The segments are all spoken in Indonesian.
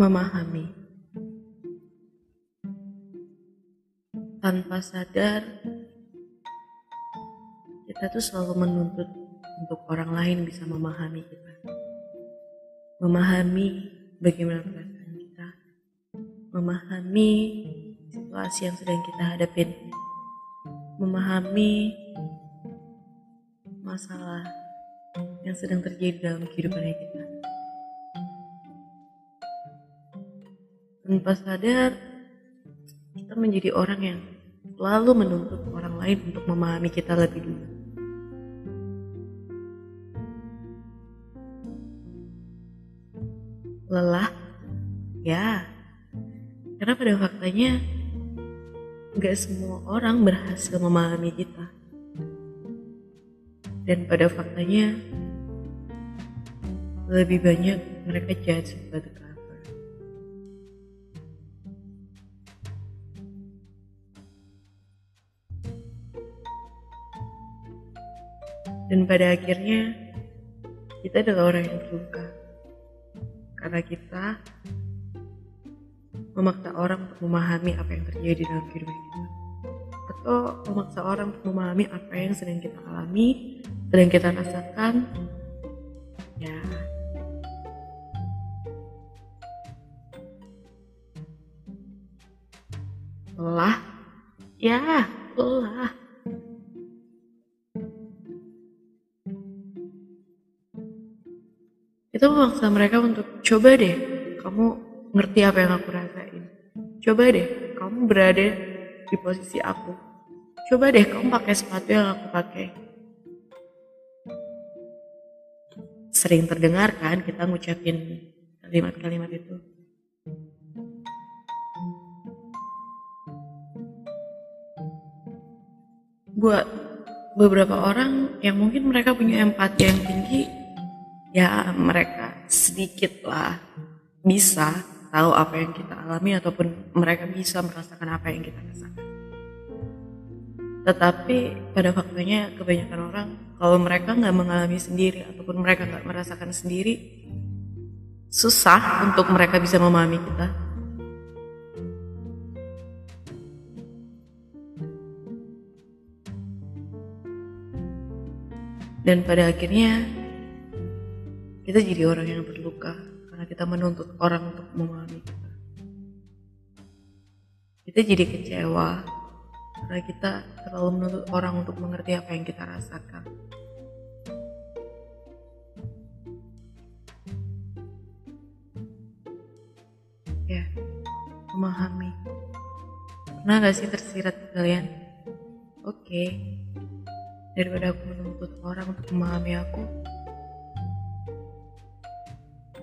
memahami. Tanpa sadar, kita tuh selalu menuntut untuk orang lain bisa memahami kita. Memahami bagaimana perasaan kita. Memahami situasi yang sedang kita hadapin. Memahami masalah yang sedang terjadi dalam kehidupan kita. Tanpa sadar, kita menjadi orang yang selalu menuntut orang lain untuk memahami kita lebih dulu. Lelah? Ya, karena pada faktanya nggak semua orang berhasil memahami kita. Dan pada faktanya lebih banyak mereka judge by Dan pada akhirnya kita adalah orang yang terluka karena kita memaksa orang untuk memahami apa yang terjadi dalam kehidupan kita atau memaksa orang untuk memahami apa yang sedang kita alami, sedang kita rasakan. Ya, lelah, ya lelah. Itu memaksa mereka untuk coba deh, kamu ngerti apa yang aku rasain. Coba deh, kamu berada di posisi aku. Coba deh, kamu pakai sepatu yang aku pakai. Sering terdengar kan kita ngucapin kalimat-kalimat itu. Buat beberapa orang yang mungkin mereka punya empati yang tinggi, ya mereka sedikit lah bisa tahu apa yang kita alami ataupun mereka bisa merasakan apa yang kita rasakan. Tetapi pada faktanya kebanyakan orang kalau mereka nggak mengalami sendiri ataupun mereka nggak merasakan sendiri, susah untuk mereka bisa memahami kita. Dan pada akhirnya kita jadi orang yang terluka karena kita menuntut orang untuk memahami kita. Kita jadi kecewa karena kita terlalu menuntut orang untuk mengerti apa yang kita rasakan. Ya, memahami. Pernah gak sih tersirat kalian? Oke, daripada aku menuntut orang untuk memahami aku,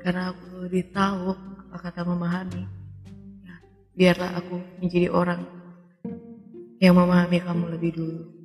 karena aku lebih tahu apa kata memahami. Ya, biarlah aku menjadi orang yang memahami kamu lebih dulu.